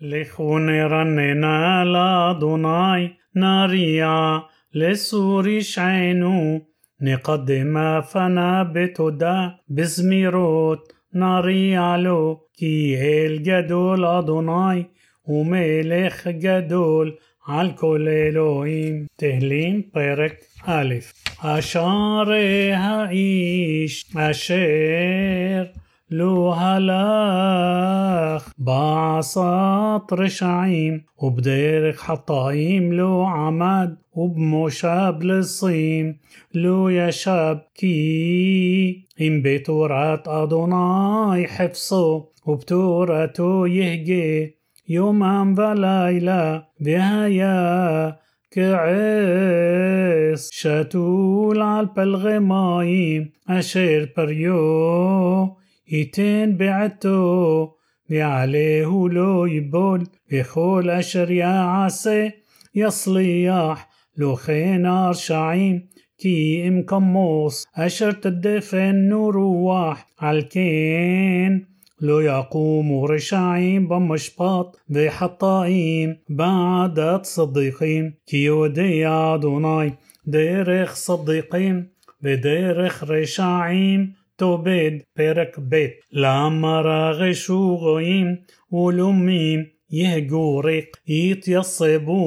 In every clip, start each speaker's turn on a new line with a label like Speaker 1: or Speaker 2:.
Speaker 1: לכו נרננה לאדוני, נריע לסור ישענו, נקדמה פנה בתודה, בזמירות נריע לו, כי אל גדול אדוני, ומלך גדול על כל אלוהים. תהילים פרק א' אשרי האיש אשר لو هلاخ باع سطر شعيم وبديرك حطايم لو عمد وبمشاب للصيم لو يا شاب كي. ام بتورات أدوناي حفصو وبتوراتو يهجي يوما وليلة بهايا كعيس. شاتول على البلغمايم أشير بريو. ייתן בעתו, ועליהו לא ייבול, וכל אשר יעשה יצליח, לא כן הרשעים, כי אם כמוס אשר תדפנו רוח, על כן לא יקומו רשעים במשפט וחטאים בעדת צדיקים, כי יודע אדוני דרך צדיקים ודרך רשעים תאבד, פרק ב' למה רגשו רועים ולומים יהגו ריק יתייסבו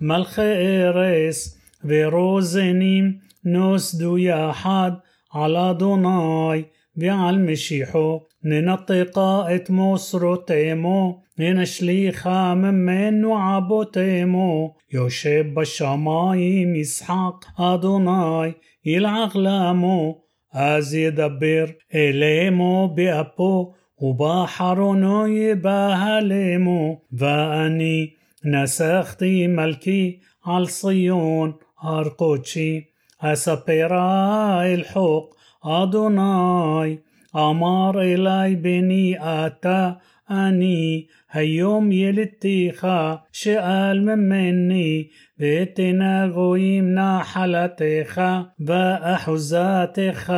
Speaker 1: מלכי ארס ורוזנים נוסדו יחד על אדוני ועל משיחו ננטqa את מוסרותימו ננשליכה ממנו עבותימו יושב בשמיים ישחק אדוני ילעג למו אז ידבר אלימו באפו ובאחרונו יבהלמו ואני נסחתי מלכי על ציון הר קודשי אספרה אל חוק אדוני אמר אלי בני אתה אני היום ילדתיך שאל ממני ותנה גויים נחלתך ואחוזתך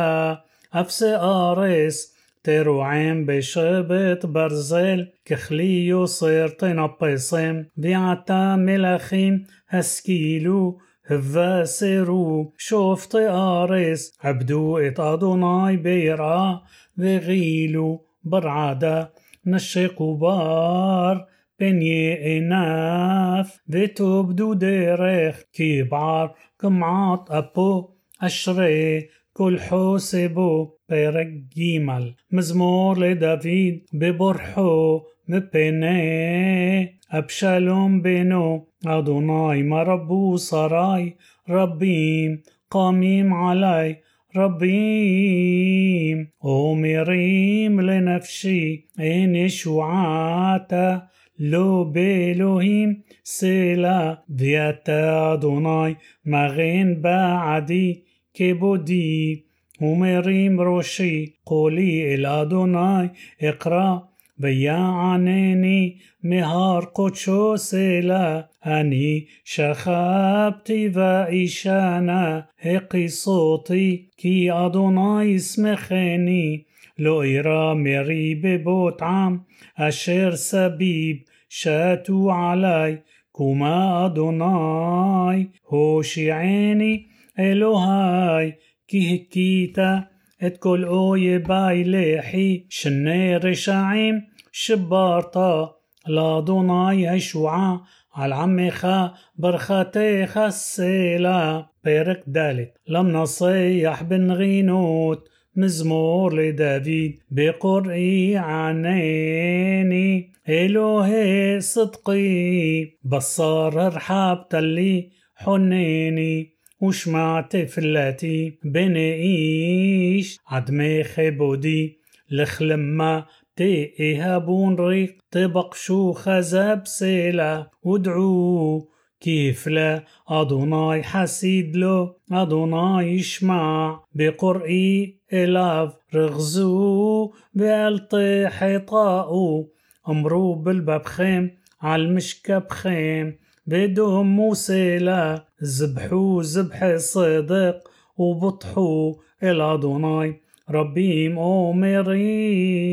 Speaker 1: אפסי ארס תרועם בשבט ברזל ככלי יוסר תנפסם ועתה מלכים השכילו הבשרו שופטי ארס עבדו את אדוני ביראה וגילו ברעדה نشق قبار بني إناف توب بدو ديريخ كبار كمعاط أبو أشري كل حوسبو بيرك جيمل مزمور لدافيد ببرحو مبيني أبشالوم بنو أدوناي مربو صراي ربيم قاميم علي. ربيم. قومي ريم لنفسي عيني شعاتا لو بإلهيم سيلا دياتا دوناي مغين بعدي كبودي ومريم روشي قولي الأدوناي اقرأ אקרא ויענני מהר קודשו סלע אני שכבתי ואישנה הקיסותי כי אדוני ישמחני לא אירא מרי בבוט עם אשר סביב שתו עלי קומה אדוני הושיעני אלוהי כי הכית את כל אויבי לחי שני רשעים שברת לאדוני הישועה על עמך ברכתך סלע. פרק ד' למנסח בנגינות מזמור לדוד בקוראי ענני אלוהי صدقي بصار ارحبت لي حنيني وشمع تفلتي بنعيش عدمي خبودي لخلما تئهبون ريق تبقشو خزب سيلا. ودعو כי הפלה אדוני חסיד לו אדוני ישמע בקראי אליו רגזו ואל תחטאו אמרו בלבבכם על משכבכם ודומו סלה זבחו זבחי צדק ובטחו אל אדוני רבים אומרים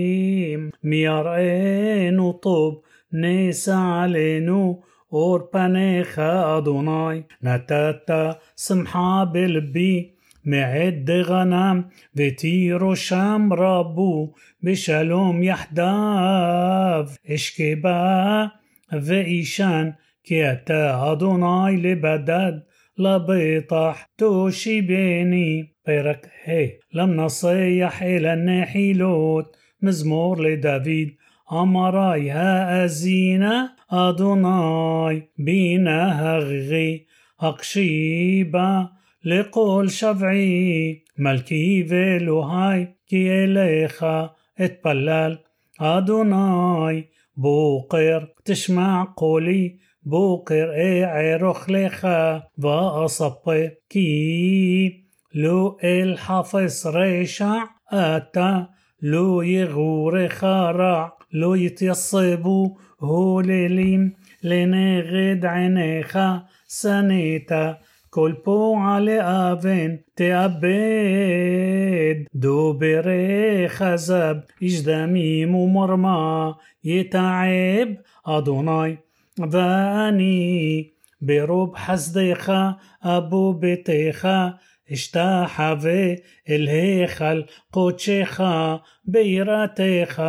Speaker 1: מי יראנו טוב נסה עלינו אור פניך אדוני נתתה שמחה בלבי מעת דגנם ותירושם רבו בשלום יחדיו. אשכבה ואישן כי אתה אדוני לבדד לבטח תושיבני. פרק ה׳ למנצח אל הנחילות. מזמור לדוד אמרי האזינה אדוני בינה הגיגי הקשיבה לקול שועי. מלכי ואלוהי כי אליך אתפלל אדוני בוקר תשמע קולי. בוקר אערוך לך ואצפה כי لو الحفص ريشع أتا لو يغور خارع لو يتصبو هو لليم لنغد عينيخا سنيتا كل بوع لأبن تأبد دوبري خزب إجدميم ومرمى يتعب أدوناي ואני ברוב חסדך אבו ביתך אשתחווה אל היכל קודשך ביראתך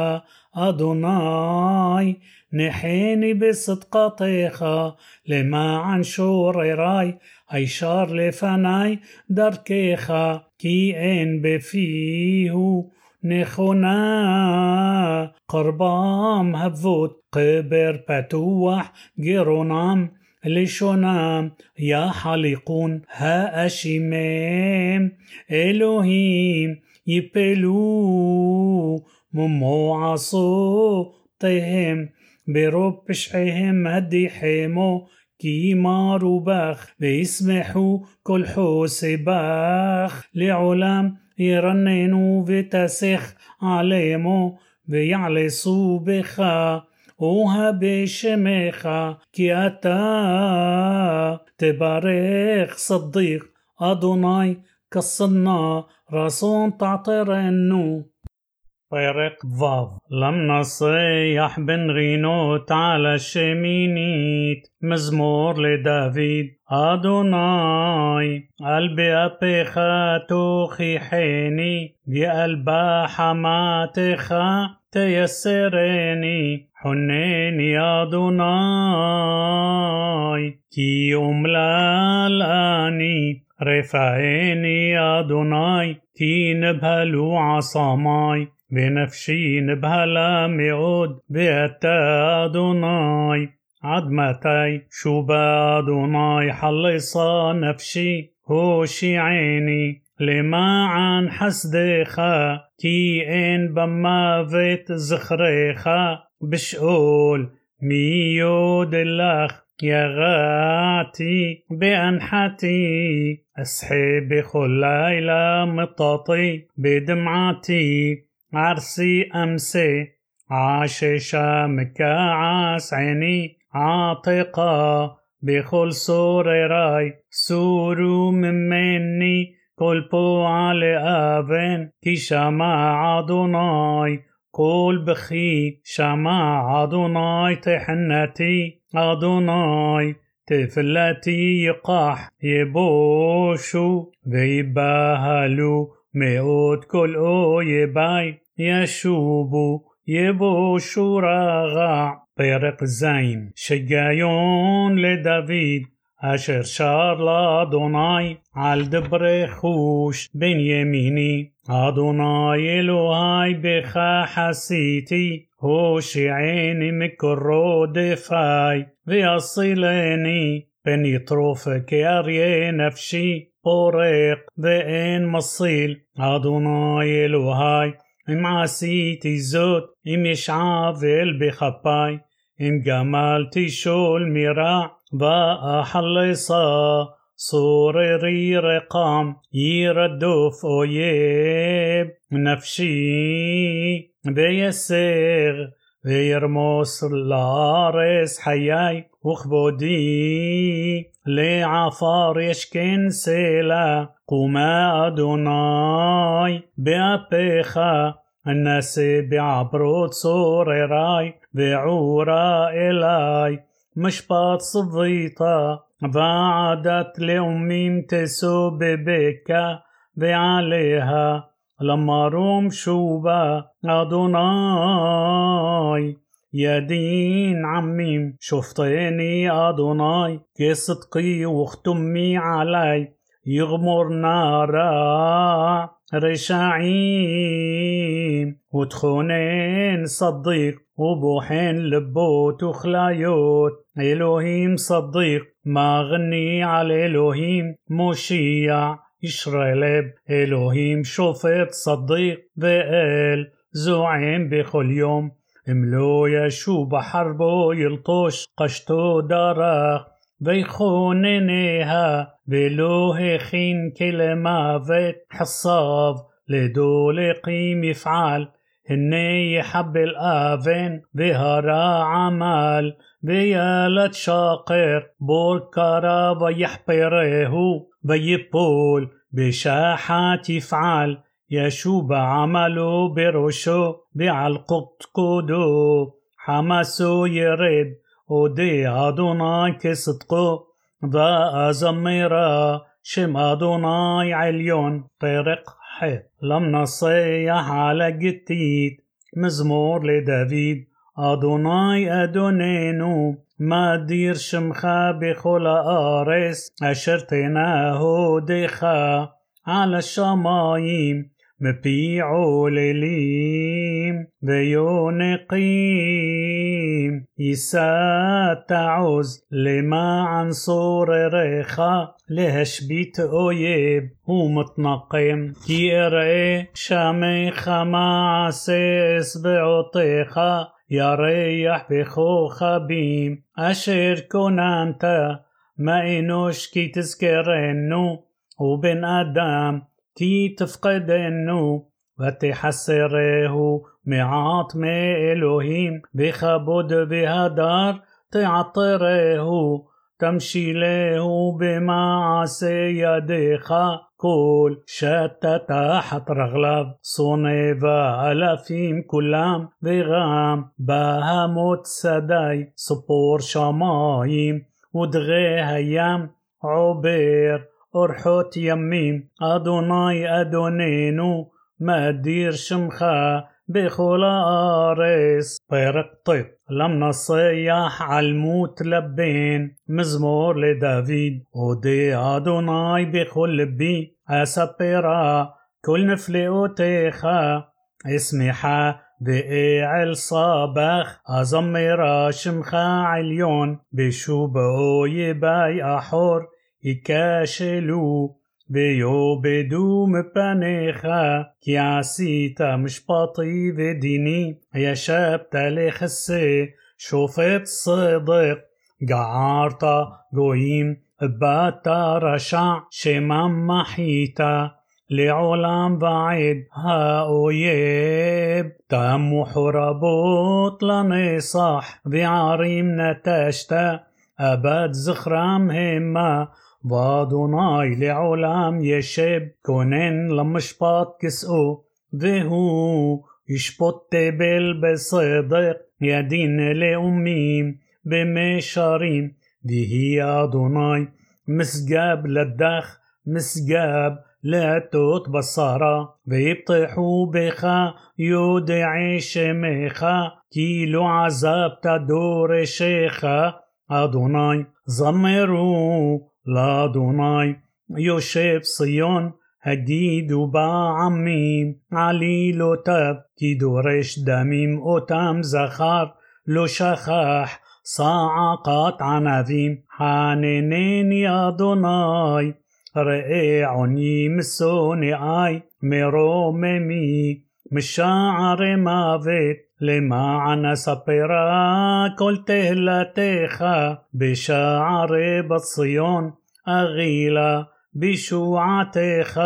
Speaker 1: אדוני נחני בצדקתך למען שוררי הישר לפני דרכך כי אין בפיהו נכונה قربام هفوت قبر بتوح جيرونام لشونام يا حليقون ها أشيمام إلهيم يبلو ممو عصوتهم برب بشعهم هديحمو كي مارو بخ ويسمحوا كل حوس بخ لعلام يرننوا وتسخ عليمو ויעלסו בך ובשמך כי אתה תברך صديق أدوناي كالصنا راسون تعطرنو פרק ו' למנסח בן רינות על השמינית מזמור לדוד אדוני על באפיך תוכיחני ועל בחמתך تيسرني حنيني أدوناي كي أملالاني رفعيني أدوناي كي نبهلو عصاماي بنفسي نبهلا معود بأتا أدوناي عد متى شوبا أدوناي حلصا نفسي هوشي عيني למען חסדך, כי אין במוות זכרך, בשאול מי יודלך, ירעתי באנחתי, אסחה בכל לילה מטאטי, בדמעתי, عرسي أمسي عاششة مكعس عيني عاطقة بكل سور راي مني كل بوع لأبن كي شمع أدوناي قول بخي شمع أدوناي تحنتي أدوناي تفلتي يقح يبوشو ويبهلو מאות כל אויביי ישובו יבושו רגע. פרק ז' שגיון לדוד אשר שר לאדוני על דברי חוש בן ימיני אדוני אלוהי בך חסיתי הושעני מקורו דפי ואצילני פן יטרוף כאריה נפשי بوريق دين مصيل أدوناي الوهاي إم عسيتي زوت إم يشعافل بخباي אם גמלתי שולמי רע ואחלצה צוררי ריקם ירדוף אויב נפשי וישג. וירמוס לארץ חיי וכבודי לעפר ישכן סלה קומה אדוני באפך הנשא בעברות צוררי ועורה אלי משפט צווית ועדת לאומים תסובבך ועליה למרום שובה אדוני ידין עמים שפטני אדוני כצדקי וכתומי עלי יגמר נא רע رشاعيم. وتخونين صديق وبوحين لبوت وخلايوت إلهيم صديق ما غني على إلهيم مشيع. ישרלב, אלוהים שופט צדיק ואל, זועם בכל יום. אם לא ישוב בחרבו ילטוש קשתו דרך, ויכונניה, ולא הכין כלמוות חסב, לדולקים יפעל. النية حب الآفن ظهر عمل بيالت شاقر بكرة ويحبره ويبول بشاحات يفعل يشو بعمله برشو بعلقط قدو. حمسو يرد ودي أدوناي كصدقو ذا أزميرا شم أدوناي عليون طرق صحيت لم نصيح على جتيت مزمور لدافيد أدوناي أدونينو. ما دير شمخا بخلا أرس أشرتناه ديخا. على الشمايم. מפי עוללים ויונקים יישא תעוז למען סורריך להשבית אויב ומתנקם כי אראה שמך מעשה אצבעותיך ירח בכוכבים אשר כוננת מה אנוש כי תזכרנו ובן אדם تي تفقد النوم وتحسره معاط ما إلهيم بخبود بهدار תעטרהו תמשילהו במעשי ידיך כל שתה תחת רגליו צונה ואלפים כולם וגם בהמות שדי ציפור שמים ודגי הים עובר אורחות ימים אדוני אדונינו מה אדיר שמך בכל הארץ פרק ט' למנצח על מות לבן מזמור לדוד. אודה אדוני בכל לבי אספרה كل نفلئوتيخا اسمحا بإعل صابخ أزمرا شمخا عليون. بشوبو يباي أحور ייכשלו ויאבדו מפניך כי עשית משפטי ודיני ישבת לכסה שופט צדק גערת גויים באת רשע שמם מחית לעולם ועד האויב תמו חורבות לנצח וערים נטשת אבד זכרם המה ואדוני לעולם ישב כונן למשפט כסאו והוא ישפוט תבל בסדק ידין לאומים במישרים ויהי אדוני משגב לדח משגב להטות בשרה ויבטחו בך יודעי שמך כי לא עזבת דורשך אדוני זמרו לאדוני יושב ציון הגידו בעמים עלילותיו כי דורש דמים אותם זכר לא שכח צעקת ענבים חננני אדוני ראה עוני משונאי מרוממי משערי מוות למען אספרה כל תהלתך בשערי בציון אכילה בשועתך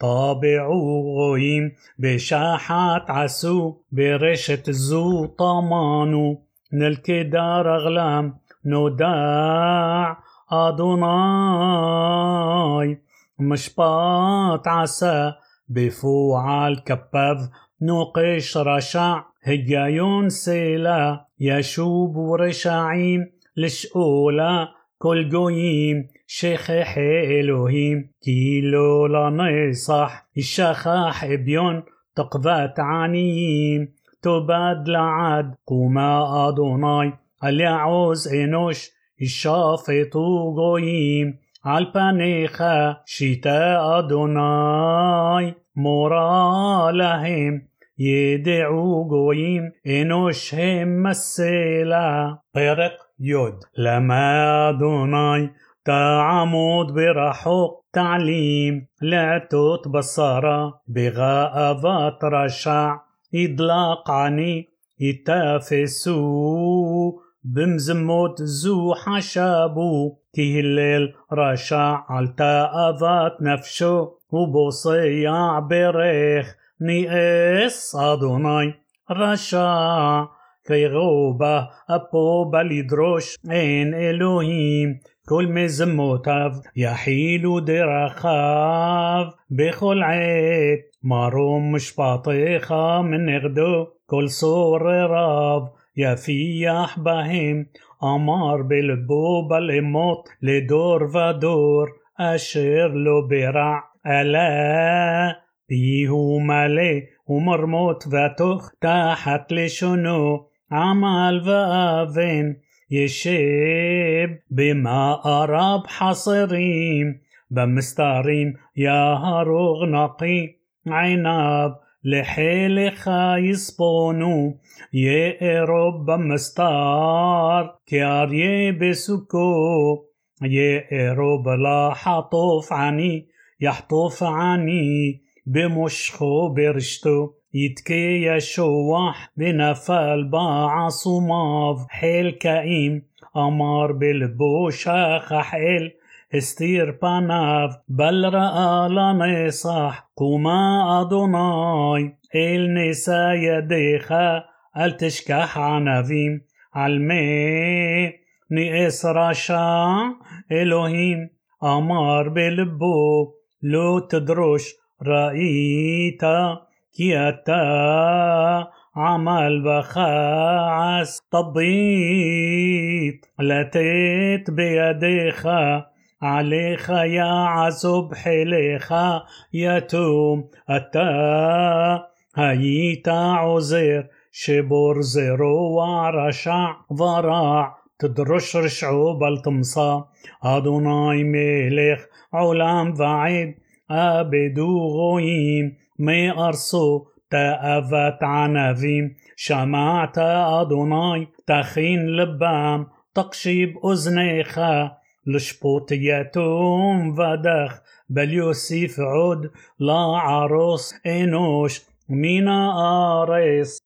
Speaker 1: طابعوا غويم بشاحات عسو برشة زو طمانو نلكدار أغلام نوداع أدوناي مشباط عسى بفوعال كباب نوقش رشع هجايون سيلا يشوب ورشعيم لشؤولا كل جويم شيخ إلهيم كيلو لنصح الشخاح بيون تقبات عنيم تباد لعد قوما أدوناي اليعوز إنوش الشافطو جويم על פניך שיטה אדוני מורה להם ידעו גויים אנוש הם מסלע פרק י למה אדוני תעמוד ברחוק تعليم לעטות בשרה בגאוות רשע ידלק עני يتافسو بمزموت زو حشابو تهلل رشع على تأذات نفسه وبصيع بريخ נעש אדוני רשע, כירובה אפו בא לדרוש אין אלוהים. כל מזמותיו יחילו דרכיו בכל עת, מרום משפטיך מנגדו כל סורריו יפיח בהם, אמר בלבו בלמות לדור ודור, אשר לא ברע. אלה פיהו מלא ומרמות ותוך תחת לשונו עמל ואבן ישב במערב חסרים במסתרים יהרוג נקי עיניו لحيلك יספונו יארוב במסתר כאריה בסוכו יארוב לחטוף עני יחטוף עני بمشخو برشتو يتكي يا شواح بنفال باع صماف حيل كئيم אמר בלבו שכח אל הסתיר פניו בל ראה לנצח קומה אדוני. אל נשא ידך אל תשכח ענווים. על מה נאץ רשע אלוהים אמר בלבו לא תדרוש ראיתה כי אתה עמל וכעס תביט לתת בידך עליך יעזוב חלכה יתום. אתה היית עוזר שבור זרוע רשע ורע. תדרוש רשעו בל תמצא אדוני מלך עולם ועד אבדו גויים מארצו תאוות ענווים שמעת אדוני תכין לבם تقشيب أزنيخا لشبوت يتوم ودخ بل يوسف عود لا عروس إنوش مينا آريس